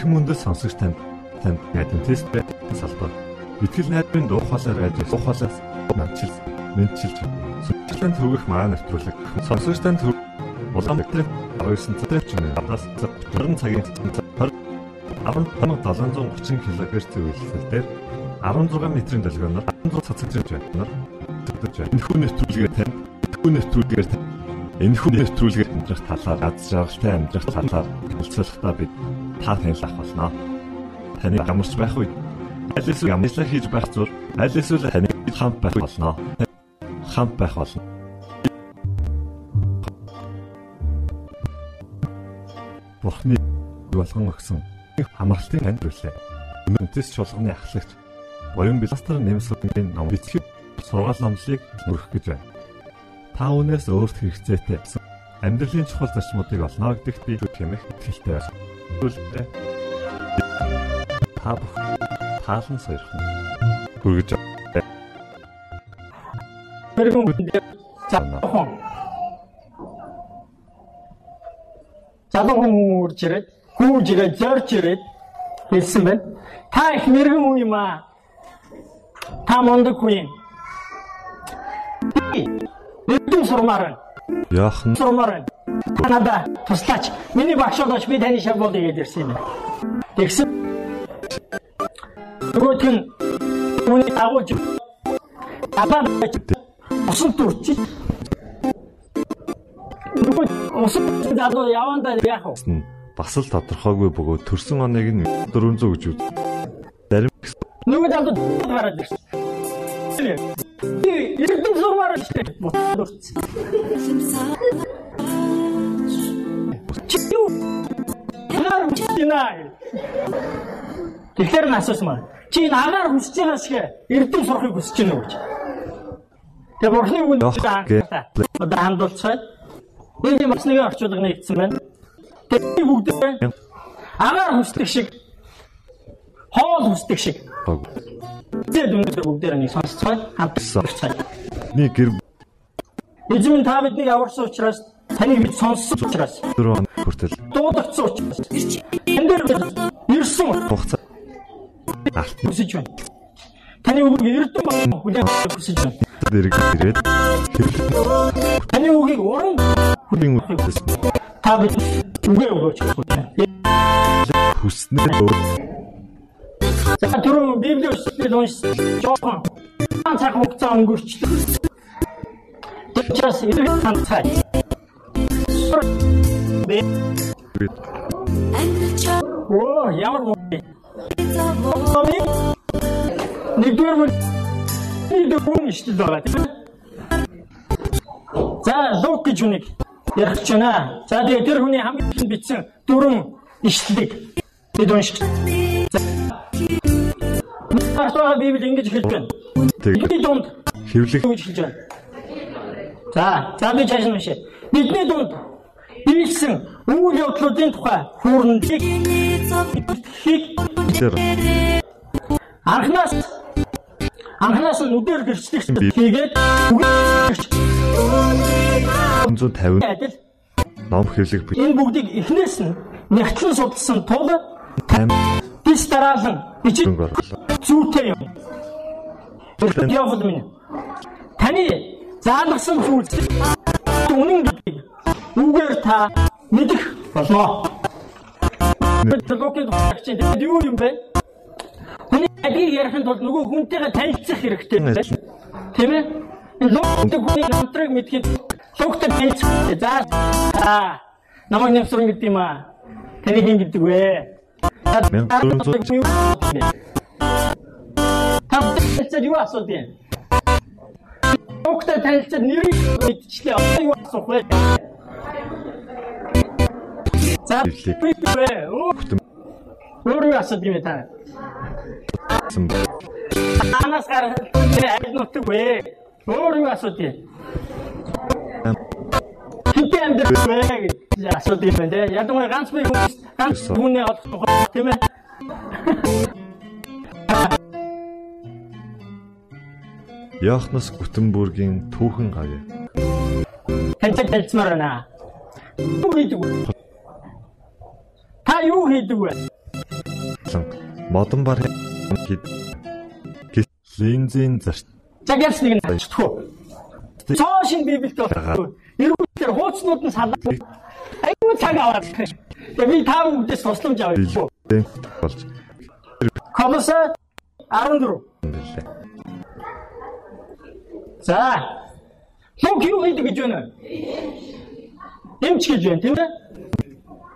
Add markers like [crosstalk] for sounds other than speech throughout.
Эрхэм мөндөд сонсогч танд танд адвентист салбар. Итгэл найдрын дуу хоолой радио дуу хоолойс намчил мэдчилж сонсогчдын төвөх маа нэвтрүүлэг. Сонсогчдын төв Улаанбаатарын 19 цагт гадаас 30 цагийн 10730 кГц үйлсэлээр 16 метрийн долгионоор 16 цацагч байна. Энэ хүн нэвтрүүлгээр тань хүн нэвтрүүлгээр тань Энэ хүн нэвтрүүлгээр амьдрах талаар аз жаргалтай амьдрах талаар хэлцүүлэхдээ бид та танилцах болно. Таны ямарч байх үед аль эсвэл ямарчлаа хийж байх зур аль эсвэл таны хамт байх болно. Хамт байх болно. Бурхны болгон өгсөн хамгаалтын танд хүлээ. Үнэтэс чуулганы ахлагч Боён Биластер нэмсгийн ном бичиг сургаал номлыг өргөх гэж байна та үнээс өөрт хэрэгцээтэй амьдралын чухал зарчмуудыг олно гэдэгт би хэмэх итгэлтэй байна. Түлхээ та бүх таалан сойрхон хүргэж Тэрхэн залуухан залуухан үрж ирээд гүүж ирээд зорж ирээд хэлсэн байна. Та их мэрэгэн хүн юм аа. Та мундаг хүн юм. Нэгэн сурмаар байна. Яахан Сурмаар байна. Танада туслаач. Миний багш болооч би таны шав болъё гэж ирсэн юм. Тэгсэн. Нөгөөх нь үүний агуулж апаа усан турчиж нөгөө усан залуу явандаа яах вэ? бас л тодорхойгүй бөгөөд төрсөн оныг нь 400 гэж үз. Зарим Нөгөө залуу гараад ирсэн. Эрдэнэ сурмаар штэ. Дурц. Нар чинаа. Тэгэхээр насаас маа. Чи нагаар хүсэж байгаа шиг эрдэнэ сурахыг хүсэж байна уу гэж. Тэгээ бурхны үгэнд одоо хандуулцаад энэ масны орчуулга нэгдсэн байна. Тэгээ бүгд агаар хүсдэг шиг хоол хүсдэг шиг Тэгээд өнөөдөр бүгдээр нэг сонсцгоо хамтсан. нэг гэр Эзэн та биднийг аварсан учраас таныг бид сонссон учраас дөрөв хүртэл дуудагдсан учраас энэ дээр ирсэн хугацаа алт хүсэж байна. Таны үгийг эрдэн хүлээн хүсэж байна. дэрэг ирээд Таны үгийг уран хүлийн үтээс та бид үгээ өгөөч. хүснээр өөр За түрүүн Библийн өсөлтөд уншсан. Жохон хаан цаг хугацаа өнгөрчлөө. Тэгчээс ирэх ханцай. Оо ямар. Нэгдүгээр мөн нэгдүгээр нь шүү дээ тийм ээ. За лук гэж үнийг ярих ч байна. За тэгээ тэр хүний хамгийн их бичсэн дөрвөн ишлэлийг бид уншиж. Хартаа Библи ингэж хэлж байна. Бидний дунд хэвлэх гэж хэлж байна. За, за би цааш нь уншия. Бидний дунд биелсэн үйл явдлуудын тухай хүүрнэлийг анхнаас анхнаас нь үдээр гэрчлэх хийгээд 150 адил ном хэвлэх бит энэ бүгдийг эхнээс нь нэгтлэн судалсан тул бис дараалан орлоо. зүйтэй юм. Явбал минь. Таны заалгасан зүйлс үнэн гэдгийг үгээр та мэдэх болно. Багчийн тэгээд юу юм бэ? Хүний адгийг ярихын тулд нөгөө хүнтэйгээ танилцах хэрэгтэй байна. Тийм ээ? Локийн хүний намтрыг мэдхийн локтой танилцах. За аа намайг нэмсрэн гэдэг юм аа. Таны хин гэдэг вэ? 1400 Танилцаад юу асуудаг юм? Доктор танилцаад нэрийг мэдчихлээ. Юу асуух вэ? За Хэллээ. би бэ? Өөр юу асуудаг юм та? Анаас гар аль нутаг вэ? Өөр юу асуудаг юм? Хинтээ амьдрах вэ гэж асуудаг юм байна. Ядуу ганц би хүмүүс ганц хүнээ олох тийм ээ? Яохнос Гутенбургийн түүхэн гавь. Тантай танилцмаар байна. Вэ? Та юу хийдэг вэ? Модон бар хэд линзийн зарт За гэлс нэг нь хачдаггүй. Цоо шин библиэд байна. Эргүүлээр хууцнууд нь салаад айгүй цаг аваад. Тэгээ би та бүгдээс тусламж авъя. болж Колосе 14. байлаа. За. Лук юу хийдэг гэж байна? Эмч гэж байна тийм ээ?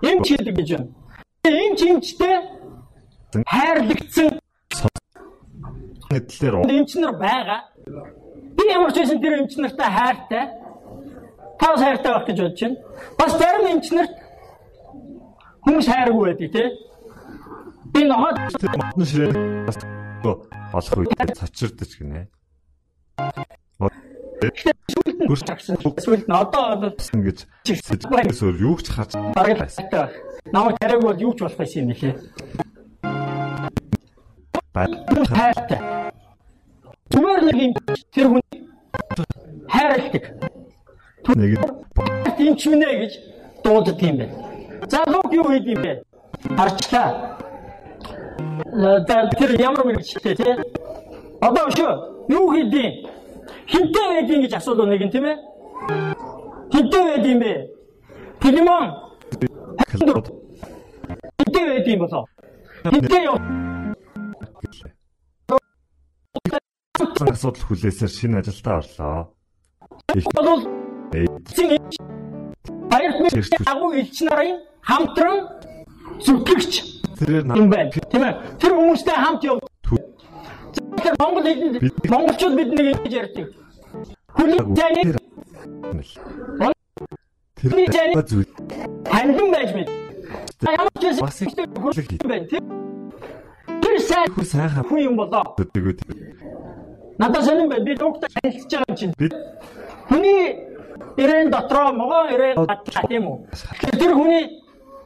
Эмч хийдэг гэж байна. Эмч эмчтэй хайрлагдсан Гэтлэр эмчнэр байгаа. Би ямар ч байсан тэр эмчнэртэй хайртай. Тав хайртай байх гэж бодож байна. Бас зарим эмчнэрт хүмүүс хайргүй байдаг тий. Би ноход модон ширээ бас олох үед цочирдож гинэ. нь тагсан. Нь одоо одоо гэж сэтгэлээс юу ч л хайртай байх. Намайг тариаг бол юу ч болох байсан юм лээ. Хайртай. Зүгээр нэг юм тэр хүн хайрладаг. Нэг юм ч үнэ гэж дууддаг юм байна. За лог юу хийд юм бэ? Харчлаа. Э, тэр ямар мэрэгчлээ тий? Одоо шүү. Юу хийдیں۔ Хинтээ байдیں гэж асуулаа нэг нь тийм ээ. Хинтээ байдیں бэ? Филимон Пилимон клод хинтээ байдیں болоо. Хинтээ юу? асуудал хүлээсээр шинэ ажилдаа орлоо. Их Бол баярт агуу элч нарын хамтран зүтгэгч юм байна. Тийм ээ. Тэр хүмүүстэй хамт яв. Тэр Монгол хэлэнд монголчууд бидний ингэж ярьдаг. Таны тэр зүйл хандсан байж мэд. Ямар ч байсан бас их хүлэг юм байна. тийм. Тэр сайн хүү сайхан хүн юм болоо. хөдөгөө Надад сонирн байна. Би дугтаа танилцж байгаа юм чинь. бид Хүний ирээн дотроо могоо ирээн гадлаа тийм үү? Тэр хүний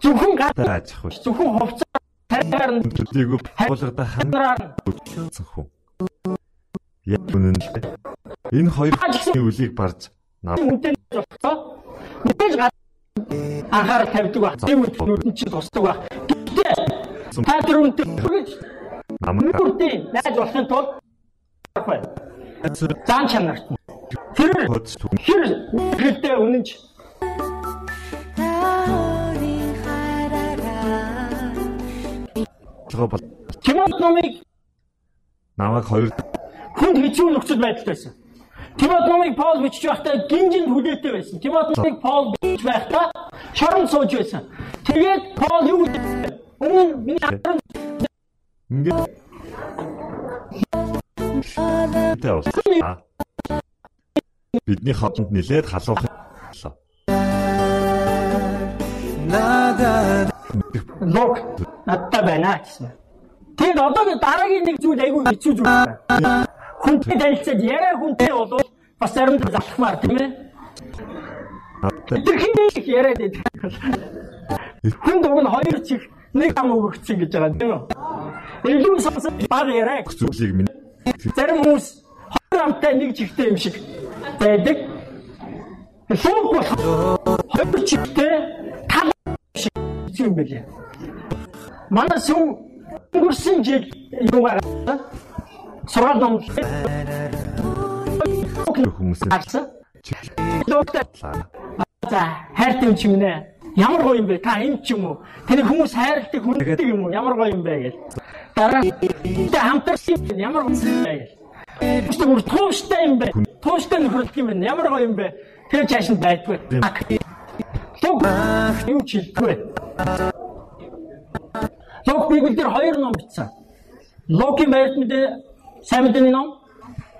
зөвхөн гад тааж ах зөвхөн хувцас тараар нь төдийгүй болгода хандраар хүн. Яг үнэн л. Энэ хоёр хүний үлийг барж үнтэй болцоо. Мэдээж гад анхаарал тавьдаг баг. Тийм үү нүдэн чинь тусдаг баг. Гэтэ та намайг нүдэн найз болохын тулд бай. Заан чанарт. нь. Тэр хэр хэрэгтэй үнэнч бол Тимот номыг намайг хоёр хүнд хэцүү нөхцөл байдалтай байсан. Тимот номыг Паул бичиж байхдаа гинжинд хүлээтэй байсан. Тимот номыг Паул бичиж байхдаа шорон сууж байсан. Тэгээд Паул юу вэ? Өмнө миний харан ингээд. Бидний хотод нилээд халуух боллоо. лог надтай байна гэсэн. Тэгээд одоо дараагийн нэг зүйл айгүй хэцүү зүйл байна. Хүнтэй танилцаад яриа хүнтэй бол бас заримдаа залхмаар тийм ээ. Тэр хинээ их яриад байдаг. Хүн дуг нь хоёр чих нэг ам өгөгдсөн гэж байгаа тийм үү? Илүү сонсож баг яриа. Зүйлийг минь Зарим хүмүүс хоёр амтай нэг чихтэй юм шиг байдаг. Луг бол хоёр чихтэй тал шиг юм байлээ. Манай сүм өнгөрсөн жил юугаар сургаал ном хүмүүсээ гарсан. Лугтай за хайртай юм минь ээ. Ямар гоё юм бэ? Та юм ч юм уу? Тэний хүмүүс хайрладаг хүнддэг юм уу? Ямар гоё юм бэ гэж. Дараа тэ хамтарсан юм ямар гоё юм бэ гэж. Бистэ бүр тууштай юм бэ? Тууштай нөхөрлөг юм байна. Ямар гоё юм бэ? Тэр чааш нь байдгүй. Луг юу ч хэлдэггүй. Луг Библиэлд хоёр ном бичсэн. Лугийн байрт мэдээ сайн мэдээний ном,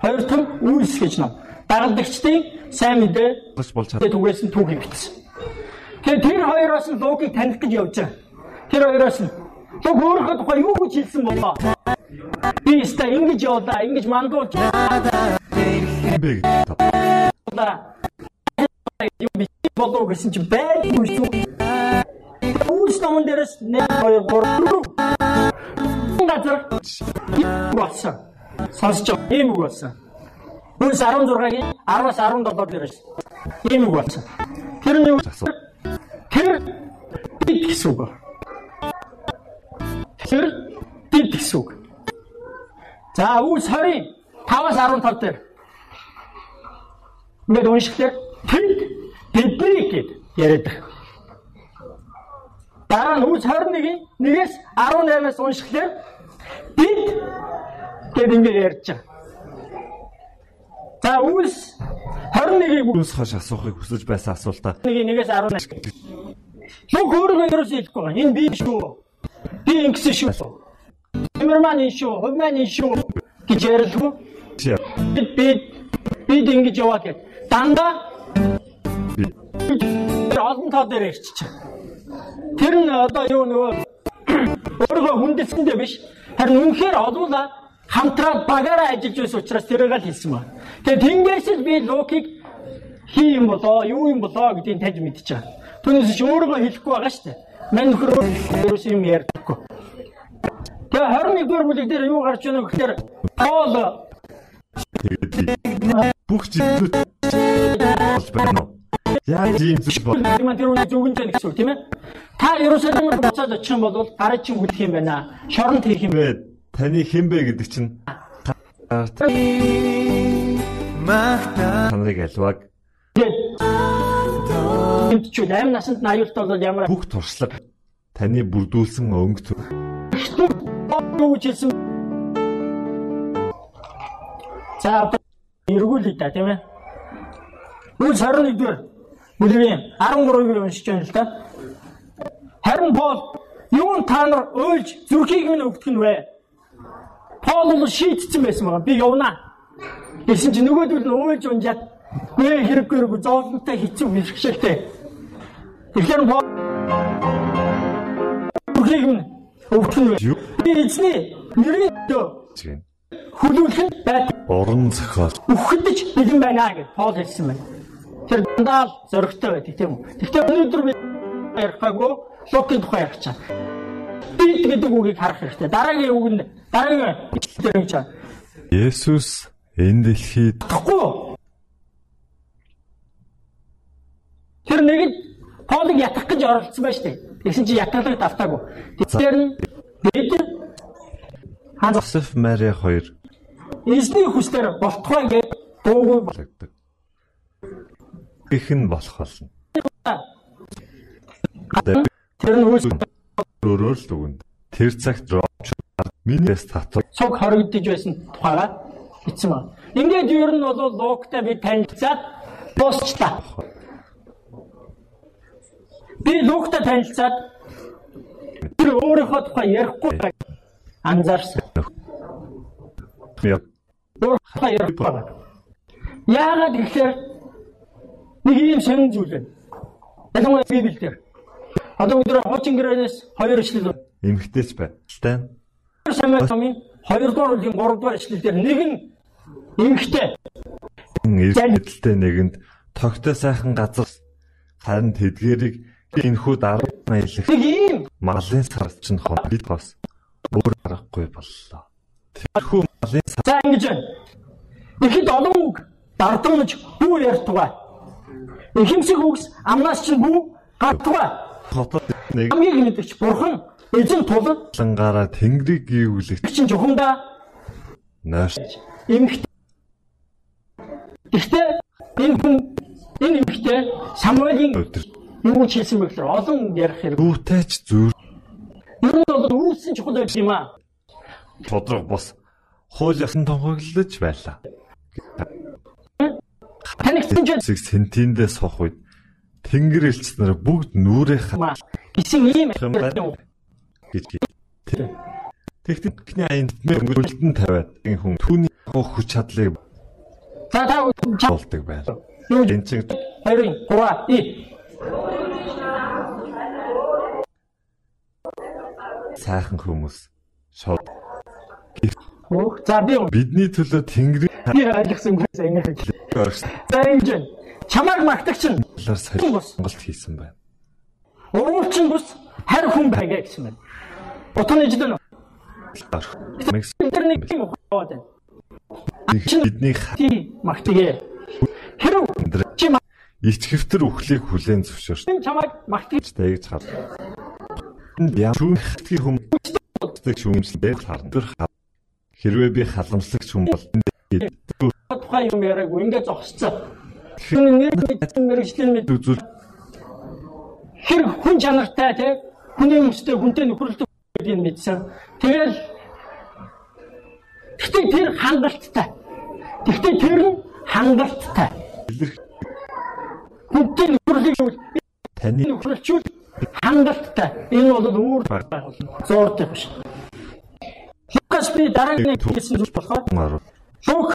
хоёр том үйлс гэж ном. Дагалдагчдын сайн мэдээ болж болж Тэгээд түгээс нь түүхийг бичсэн. Тэгээд тэр хоёроос нь лугийг таних гэж явж байгаа. Тэр хоёроос нь луг өөрөө тухай юу гэж хэлсэн болоо. Би өстой ингэж явлаа, ингэж мандуулж явлаа. Юу би болоо гэсэн чи байдгүй шүү. Үүс номон дээрээс 1 2 3 газар болсон. Сонсож байгаа юм уу болсон. Үүс 16-гийн 10-аас 17 дээрээс ийм үг болсон. Тэр нь юу? Тэр бид гэсэн үг. Тэр бид гэсэн үг. За үс 20 5-аас 15 дээр. Ингээд уншихлаар тэнд бидний гэд яриад байгаа. Дараа нь үс 21-ийн 1-ээс 18-аас уншихлаар бид гэд ингээд ярьж байгаа. За үс 21-ийг Юус хаш асуухыг хүсэж байсан асуултаа. 1-ээс 18. Нүг өөрөө ерөөсөө хэлэхгүй байгаа. Энэ би шүү. Би ингэсэн шүү. Тэмэрман энэ шүү. Хувьман энэ шүү гэж ярьлгүй. Чи Бид бид бид ингэж яваад гэх. Дандаа олон тоо дээр ирчих. Тэр нь одоо юу нөгөө [coughs] өөрөө хүндэлсэндээ биш. Харин үнэхээр олуула хамтраад багаараа ажиллаж байсан учраас тэрийг л хэлсэн ба. Тэгээ тэнгээс л би локийг хий юм болоо, юу юм болоо гэдгийг тань мэдчихэе. Түүнээс ч өөрөө хэлэхгүй байгаа шүү дээ. Мань нөхөр ерөөс юм ярьдаггүй. Тэгээ 21-р бүлэг дээр юу гарч байна вэ гэхээр Паул тэгээд бүх зүйлүүд болж байна уу? Яаж ийм зүйл бол Ман тэр үнийг зүгэн жаа гэсэн үг тийм ээ. Та Иерусалимд буцаад очих юм бол гараж чинь үлдэх юм байна. Шоронд хийх юм. бэ? Таны хэн бэ гэдэг чинь таныг альваг энд ч 8 наснд 80 бол ямар бүх туршлага таны бүрдүүлсэн өнгө төр юу гэж хэлсэн. За эргүүлээ да тийм ээ. Үл 21 дээр бүлгийн 13-ыг уншиж байна л да. Харин Пол юун та нар ойлж зүрхийг минь өгдөх нь вэ? Пол бол шийтсэн байсан байгаа. Би явна. Гэсэн чи нөгөөдөл нь ойлж унжаад нэ хэрэггүй хэрэггүй зовлонтой хэцүү бэрхшээлтэй. Тэгэхээр минь өгдөх нь юу Би эзний нэрийн дөө хүлүүлэх байт уран зохиол үхэдэж бэлэн байна гэж Пол хэлсэн байна. Тэр дандаа л зөрөгтэй байдаг тийм үү? Гэхдээ өнөөдөр би ярихаагүй локийн тухай ярих чаа. Бид гэдэг үгийг харах хэрэгтэй. Дараагийн үг нь дараагийн дээр юм чаа. Есүс энэ дэлхийд Тэгэхгүй. Тэр нэг нь Полыг ятгах гэж оролцсон шүү дээ. Тэгсэн чинь ятгалыг давтаагүй. Тэгэхээр нь бид ханц Йосеф Мари хоёр эзний хүслээр болтугай гэж дуугүй болгодог. Их нь болох болно. тэр нь үс Өөрөөр л дүгнэд тэр цагт ромч минийс татвар цуг хоригдож байсан тухайга бичсэн байна. Ингээд ер нь бол логтой би танилцаад дуусчлаа. Би логтой танилцаад тэр өөрийнхөө тухай ярихгүй анзаарсан. Өөрийнхөө ярихгүй. Яагаад гэхээр нэг юм сонин зүйл байна. Ялангуяа Библиэлд. Одоо өдөр хуучин гэрээс хоёр ишлэл эмгтээч бай. Стан Самуэль номын 2 дугаар бүлгийн 3 дугаар ишлэлээр нэг нь эмхтэй эрдэлтэй нэгэнд тогтой сайхан газар харин тэдгэрийг энхүү дарга аялах малын сар чинь хон бид бас өөр аргагүй боллоо. Тэрхүү малын сар за ингэж байна. Ихэд олон үг дардамж бүү ярьтугай. Ихэмсэг үгс амнаас чинь бүү гартугай. Хотод нэг Хамгийн мэдгч бурхан эзэн тулд лангаараа тэнгэрийг гүйвлэх чинь жухамда нойш эмхтэй. Гэхдээ энэ хүн энэ эмхтэй Самуэлийн юу гэж хэлсэн гэхээр олон ярих хэрэг. дүүтэйч зүр Ер нь бол үүссэн чухал байх юм аа. тодрог бос хууль ёсон тунхаглаж байлаа. Танигдсан ч Зэг сентиндээ сох үед тэнгэр элч нар бүгд нүрээ маа гэсэн ийм юм байна гэж Техникний аянд мөнгөлдөн тавиад энэ хүн түүний хүч чадлыг За та болдог байна. Энэ чинь хоёрын гураа и сайхан хүмүүс шууд Оо, за би бидний төлөө тэнгэрийн би ойлгосон гэсэн ингэж. оршин За ингэж байна. Чамайг магтагч нь талаар сая сонголт хийсэн байна. уруучин бус харь хүн байга гэсэн байна. Утганы ижлэн Мекс интернет юм хаваад байна. бидний магтгээ. Хэрв чи маг- ичгэвтер үхлийг хүлээн зөвшөөрч чамайг магтгий таягч хав. Энд яам шүүхийн хүмүүс халамжлаг шүүмжлэлээр харна. Хэрвээ би халамжлагч хүн бол тухайн юм яриаггүй ингээд зогсцоо. Тэр нэр мэрэгжлийн мэд үзүүл хэр хүн чанартай те хүний өмстэй хүнтэй нөхөрлөлт гэдгийг мэдсэн. Тэгэл Гэхдээ тэр хангалттай. Гэхдээ тэр нь хангалттай. Хүнтэй нөхөрлөгийг таны нөхөрлөлчүүл хангалттай. Энэ бол үүр зууртай биш. Лукас би дараагийн хэлсэн зүйл болохоор Лук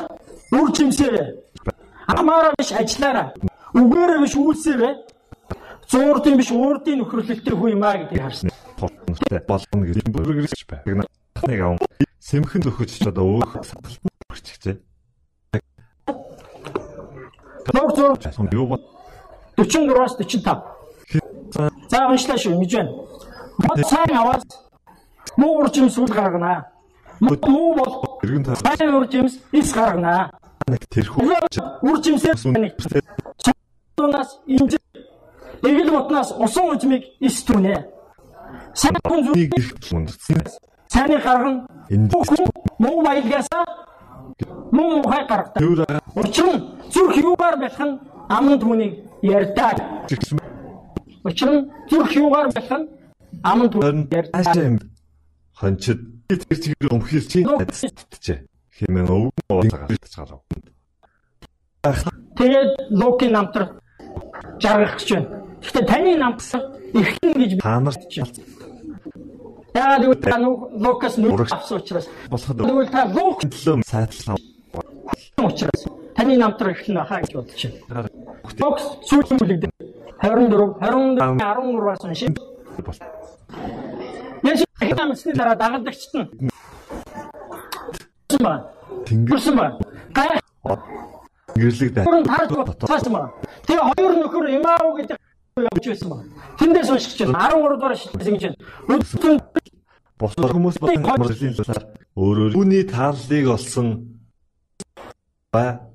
үр жимсээрээ амаараа биш ажиллаараа үгээрээ биш үйлсээрээ зуурдын биш уурдын нөхөрлөлтөй хүү юм аа гэдгийг харсан. тултай болно гэж бүргэрч байна. Нэг аван сэмхэн зөхөж ч одоо өөх саталтан хүрчихжээ. Лук зур юу бод 43-аас 45. За уншлаа шүү мэдж байна. Мод сайн аваад муу уржим сүл гаргана. Муу бол эргэн тас сайн уржимс ис гаргана. Нэг тэрхүү Уржимсээр нэг Тунаас инж эгэл ботнаас усан ужмыг ис түнэ. Сайн хүн зүг нэг их үндсэн. сайныг гаргана. Энд Муу баялгаасаа муу хай гаргадаг. Учир нь зүрх юугаар нь аман түүнийг ярьдаг. Учир нь зүрх юугаар нь аман түүнийг ярьдаг. хончид тэр чигээр өмхил чи адстчихэ. Хэмээн өвгөн ууцаа гарч гарав. Тэгээд Лукийн намтар жаргах гэж байна. Гэхдээ таны намтар иххэн гэж Та нарт яагаад гэвэл та нүд Урагш. авсан учраас. болоход Тэгвэл та Лук төлөө сайтлаа. учраас таны намтар иххэн байхаа гэж бодож байна. Лукс сүүлийн бүлэгдэр 24 24 13-аас унши. бол Яшиг хамсны дараа дагалдагчт нь ба тэнгэр гүрсэн ба гай гэрлэг дай. Гурван тарж цаасан ба. Тэгээ хоёр нөхөр Имаав гэдэг явж байсан ба. Тэндээс уншиж байна. 13 дугаар шилжсэн гэж байна. Өдөртөн Босор хүмүүс болон хамралын талаар өөрөөр үүний тааллыг олсон ба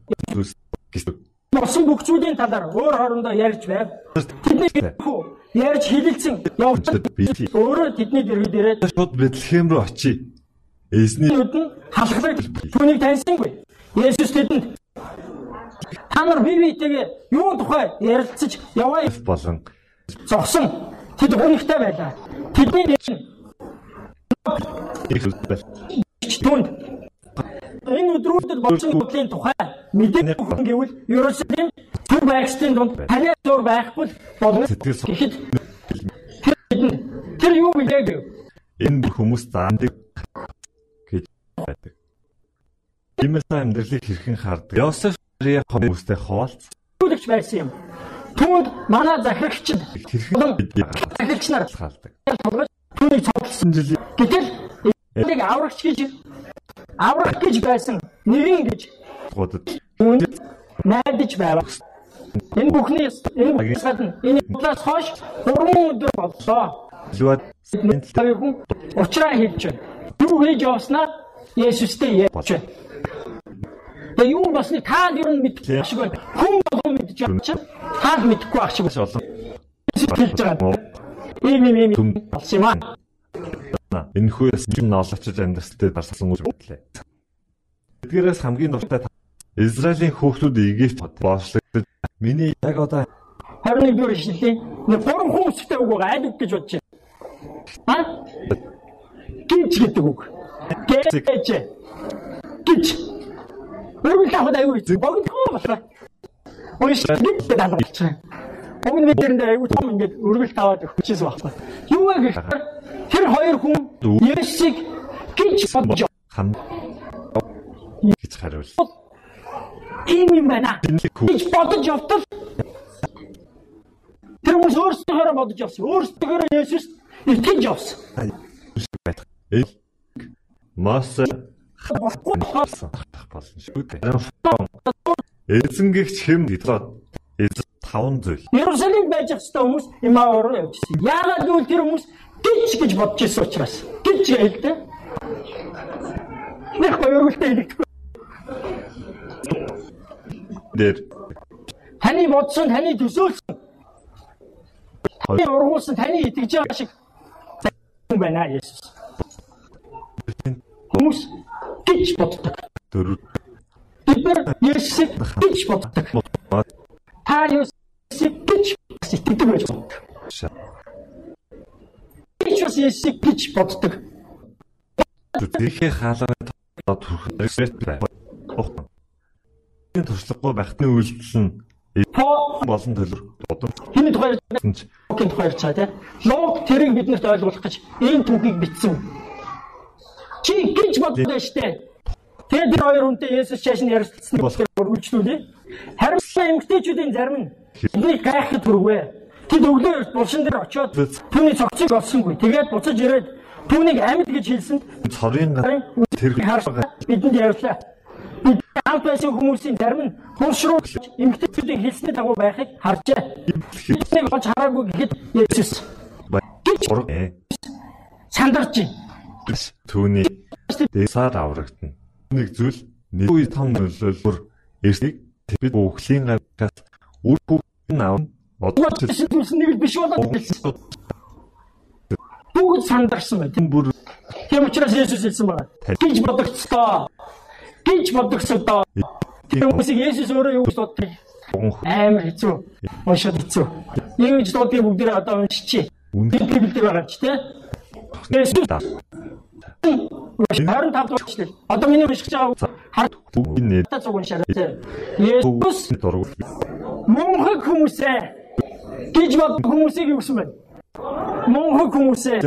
гэсэн. болсон бүх зүйлийн талаар өөр хоорондоо ярьж байв. Тэдний ярьж хэлэлцэн явж Би өөрөө тэдний дэргэд ирээд шууд Бэтлехэм рүү очие. Эзний нүд нь халахлаг түүнийг таньсангүй. Есүс тэдэнд та нар бие биетэйгээ юу тухай ярилцаж яваа болон зогсон. Тэд гонигтай байлаа. Тэдний нь их үзбэл түнд энэ өдрүүдэд болсон бүлийн тухай мэдээ өгөн гэвэл Ерөсөлим түр байгчдын дунд танай зур байхгүй болно. Тэгэхэд тэр юу билээ гэв. энэ хүмүүс заандаг байдаг. Тиймээс амьдралыг хэрхэн хардаг? Йосеф Мария хүмүүстэй хуваалц Түлэгч байсан юм. Түүнд манай захирагчд хэрхэн бидний захирагч нар тулгаж түүнийг цогцсон. жилийн Гэтэл энийг аврагч гэж аврах гэж байсан нэгэн гэж гудад найдаж байв. Энэ бүхний энэ гадна энэ удаас хойш 3 өдөр боллоо. луад Тэр хүн уучраа хэлж байна. Юу хийж явснаа Есүстэй ярьж байна. Тэгээ юу болсныг та ер нь мэдэх шиг байна. Хүн болов мэдж байгаа чинь та л мэдэхгүй ах шиг олон Есүс хэлж байгаа. Ийм ийм ийм болсон юм аа. энэ хүйс юм ноолгочж амьдралтай дарсан үйл явдлаа. Эдгээрээс хамгийн дуртай та- Израилийн хүүхдүүд Египт боочлогдож миний яг одоо 21 дэх ишлэлийн нэг гурван өсөлттэй үг байгаа аль үг гэж бодож байна. А? Гинч гэдэг үг. Гэж. Гинч. Өргөл тавхад аюу эзэн. Богдох болоо. Унш нэг даалгавч. Өмнө нэг дэрэндээ аюу том ингээд өргөл таваад өгчихсэн байхгүй. Юу вэ гэхээр тэр хоёр хүн Есүсийг гинч бодож хам гэж хариул. ийм юм байна. Гэж бодож явтал тэр хүмүүс өөрсдөө бодож явсан. Өөрсдөө Есүс итгэж явсан. байдаг. Мос болсон шүү дээ. Эзэнгэгч хэм гэдгээ эз таван зүйл. Иерусалим байж ах хэвээр хүмүүс Имаа руу явжсэн. Яагаад гэвэл тэр хүмүүс гिच гэж бодож ирсэн учраас. Гिच хэлдэг. Нэг хоёролтой хэлдэг. дээр Таны бодсон, таны төсөөлсөн, таны ургуулсан, таны итгэж байгаа шиг хүн байна Есүс. Хүмүүс гэж боддог. дөрөв Бид нар Есүсийг гэж боддог. Та Есүсийг гэж итгэдэг байж боддог. Гэж бас Есүсийг гэж боддог. Тэрхээ хаалганы турх ресет бай. Охтон. Энэ туршлагагүй байхны үйлдэл нь болон төлөв дудам хиний тухай ч Лугийн тухай ярьж байгаа тийм. Луг тэрийг биднэрт ойлгуулах гэж энэ түүхийг бичсэн. Чи гэж боддог штэ. Тэгээд тэр хоёр хүнтэй Есүс чааш нь ярилцсаныг болохоор үргэлжлүүлээ. Харин эмгтээчүүдийн зарим нь энийг гайхад хүрвэ. Тэд өглөө булшин дээр очиод түүний цогцыг олсонгүй. Тэгээд буцаж ирээд түүнийг амьд гэж хэлсэнд цорын тэр бидэнд ярьлаа. Бид хамт байсан хүмүүсийн зарим нь булш руу эмгтээчүүдийн хэлсний дагуу байхыг харжээ. Биднийг олж хараагүй гэхэд Есүс гэж сандарч байна. Түүний дэсаар аврагдана. Нэг зүйл нэг үе том нөлөөлбөр эрсийг бид бүхлийн гавьяас үр хүүхэн аав бодож Есүс нэг биш болоод хэлсэн. Бүгд сандарсан байна. бүр Тийм учраас Есүс хэлсэн байна. Гэж бодогцлоо. Гэж бодогцлоо. Тэр хүмүүсийг Есүс өөрөө юу гэж боддог? Амар хэцүү. Уншаад хэцүү. Ингэж дуудгийг бүгдээ одоо уншчихъя. үнэн Энэ Библиэд байгаа ч тийм. Есүс 25 дугаар. Одоо миний уншиж байгаа энэ та зүг уншаарай. Есүс дург мөнхөг хүмүүсээ гэж бод хүмүүсийг юу гэсэн бэ? Мөнхөг хүмүүсээ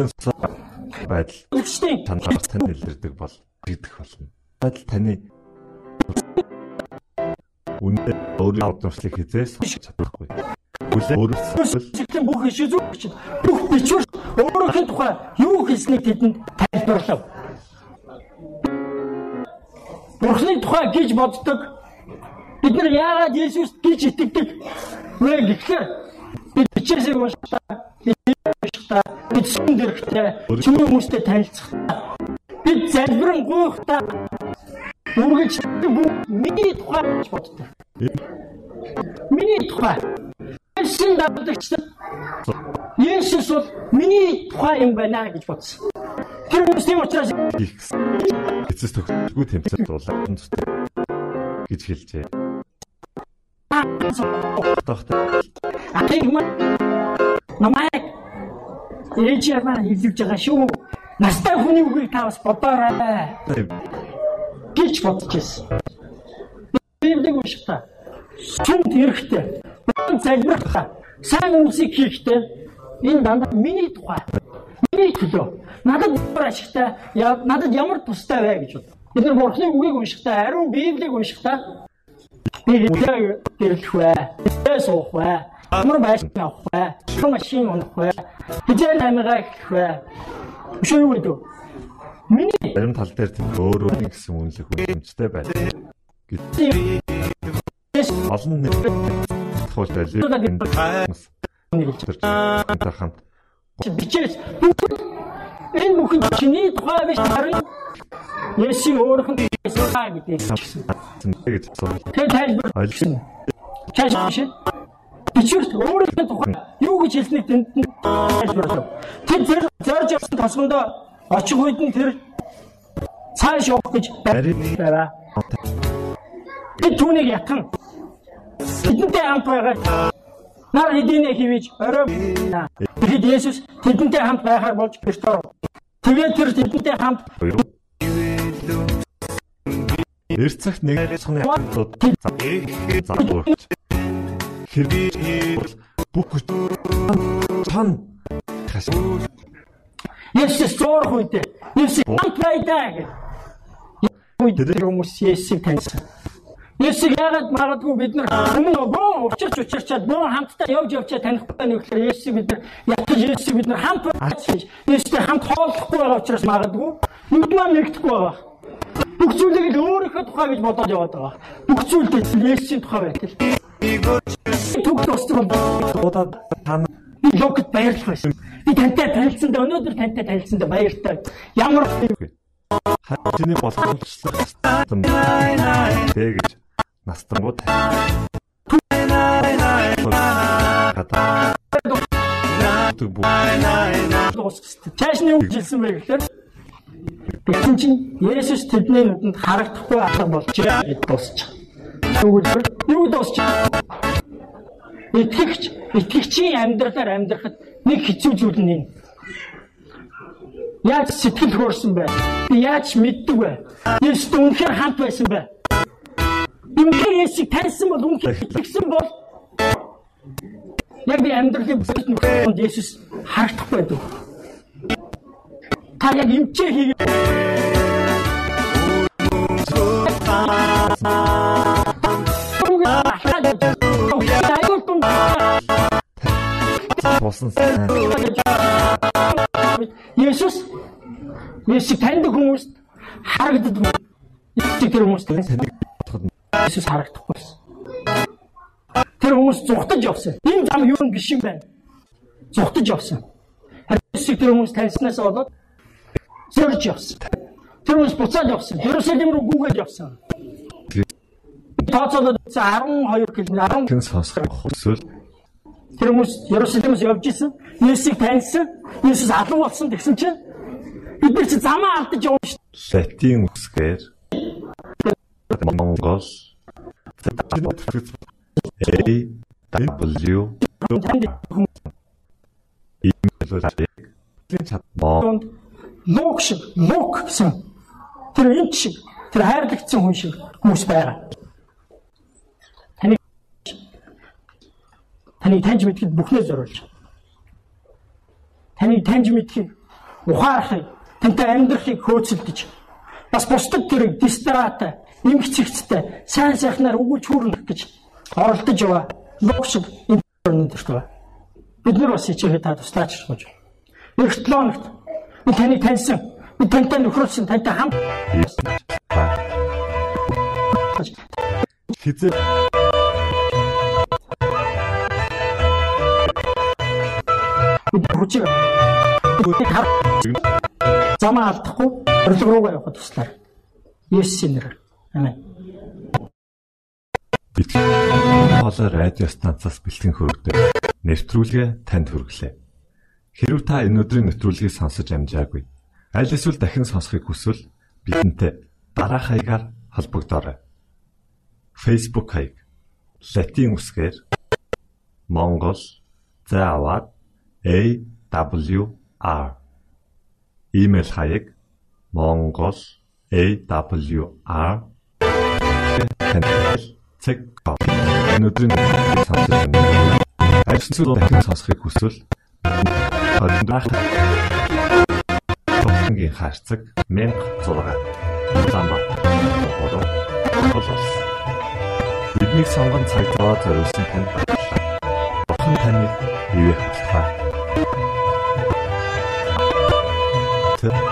байдал үгчтэй танаас тань илэрдэг бол тэгдэх болно. Байдал таны үнэ өөрөө авдамшлыг хизээс чадахгүй. Өөрөөсөө Өсөлтийн бүх иш зүгч бүх бичвэр өөрөхийн тухай юу хэлснийг тэдэнд тайлбарлав. Бурхны тухай гэж боддог. Бид нар яагаад Есүст гэж итгэдэг? Вэ гэхээр бид бичээсээ уншдаа, бид уншдаа, бид сүн дэрхтээ, чимээ хүмүүстэй танилцахдаа, бид залбирэн гуйхдаа үргэлж бүх миний тухай гэж боддог. Миний тухай. Есүс дадагч. Есүс бол миний тухай юм байна гэж бодсон. Тэр хүмүүс тийм учраас эцэс төгсгөө тэмцэл дуулаад зүтэй гэж хэлжээ. Тогтоо ахыг маа намайг ээж яваа хэлж байгаа шүү. Настай хүний үгийг та бас бодоорой гэж бодож байсан. Библийг уншихтаа сүнт хэрэгтэй. Бон залбирхтаа сайн үсийг хийхдээ энэ дандаа миний тухай. Миний төлөө. Надад ямар ашигтай, надад ямар тустай вэ гэж бод. Бид нар бурхны үгийг уншихтаа, ариун библийг уншихтаа би хэвээр гэрэлх вэ? Хэвээр суух вэ? Ямар байшин авах вэ? Ямар машин унах вэ? Хэвээр намайгаа эхлэх вэ? Шүүх үү? Миний зарим тал дээр тийм өөр өөр гэсэн үнэлэх үнэмжтэй байдаг. Олон нэг хэлж Тэр хамт бичээс бүгд энэ бүхэн чиний тухай биш харин Есүс өөрөөх нь Есүсаа гэдэг. Тэр тайлбар Ойлгосон. биш. Бичвэрт нь тухай юу гэж хэлснийг тэнд нь тайлбарлав. Тэр тэр зорж явсан тосгондоо очих үед нь тэр цааш явах гэж байна. Бид түүнийг ятган бидэнтэй хамт байгаа. Нар хэдийнэ хивэж орой. Тэгэд Есүс тэдэнтэй хамт байхаар болж бэртөө. Тэгээд тэр тэдэнтэй хамт Эрцэгт нэг цоны хамтууд залгуурч. Хэрэг бүх хүч тань хас Есүс зурх үедээ Есүс хамт. Үед тэр хүмүүс Есүсийг таньсан. Есүс яагаад магадгүй бид нар өмнө боо учирч учирчаад боо хамтдаа явж явчаа танихгүй нэг гэхээр Есүс бид нар ятаж Есүс бид нар хамт байж Есүстэй хамт хооллохгүй байгаа учраас магадгүй нүд маань нэгдэхгүй байгаа. Бүх зүйлийг л өөрийнхөө тухай гэж бодоод яваад байгаа. Бүх зүйлдээ Есүсийн тухай байтал. Түг тусдаг удаа тань би логт баярлах байсан. Би тантай танилцсандаа өнөөдөр тантай танилцсандаа баяртай. Ямар хатны боломжлох тэгж настангууд хата Чаашны үг хэлсэн бэ гэхээр Тэгсэн чинь Есүс тэдний нүдэнд харагдахгүй алга болжээ гэж дуусчих. Тэгвэл юу дуусчих? Итгэгч, итгэгчийн амьдралаар амьдрахад нэг хэцүү зүйл нь энэ. Яаж сэтгэл хөөрсөн бэ? Би яаж мэддэг вэ? Есүс үнэхээр хамт байсан бэ? Үнэхээр Есүсийг таньсан бол үнэхээр итгэсэн бол яг би амьдралын бүхэл нөхөнд Есүс харагдахгүй байдаг. Та яг эмчээ хийгээ. Сайн. Есүс Есүс таньдаг хүмүүст харагддаг. Тэр хүмүүст Есүс харагдахгүй байсан. Тэр хүмүүс зүхтаж явсан. Энэ зам юу биш юм байна. Зүхтаж явсан. Есүс тэр хүмүүс таньснаас болоод зөрж явсан. Тэр хүмүүс буцаад явсан. Ерөөсөлим рүү гүгээд явсан. Тооцоолоод 12 км 10 Хэн сонсох хүсвэл Тэр хүмүүс Ерөсөлимээс явж исэн. Есүсийг таньсан. Есүс алга болсон гэсэн чинь бид нар чи замаа алдаж явна шүү латин үсгээр Монгол A W дээ. Танд имэйл чад моо донд лук шиг лук гэсэн тэр энэ шиг тэр хайрлагдсан хүн шиг хүмүүс байгаа. Таны таны таньж мэдхэд бүхнээ зориулж. Таны таньж мэдхийг ухаарахыг, тантай амьдрахыг хөөцөлдөж бас бусдад тэр дистрата, эмгцэгцтэй, сайн сайхнаар өгүүлж хүрнэх гэж оролдож яваа. Лук шиг энэ өнөдөрт байгаа. Бид нар бас хичээхэд та туслаач гэж. Эх 7 хоногт би таны таньсан. Би тантай нөхрөлсөн, тантай хамт хизээ хүчийг хар замаа алдахгүй орлог руугаа явахд туслаар. Есүсийн нэрээр. Амен. хоолой радио станцаас бэлтгэн хөрөгдөв. Нэвтрүүлгээ танд хүргэлээ. Хэрв та энэ өдрийн нэвтрүүлгийг сонсож амжаагүй аль эсвэл дахин сонсохыг хүсвэл бидэнтэй дараах хаягаар холбогдорой. Facebook хаяг: Латин үсгээр Монгол заавад AWR Имэйл хаяг: mongol@awr танил цэг энэ өдрийн сонсож байна. Аль эсвэл дахин сонсохыг хүсвэл хадгалах Тохингийн хаарцаг 1600 Улаанбаатар болоо болоос Бидний сонгон цаг зав зориулсан танд баярлалаа. Бурхан таныг бивээх болтугай. Тэг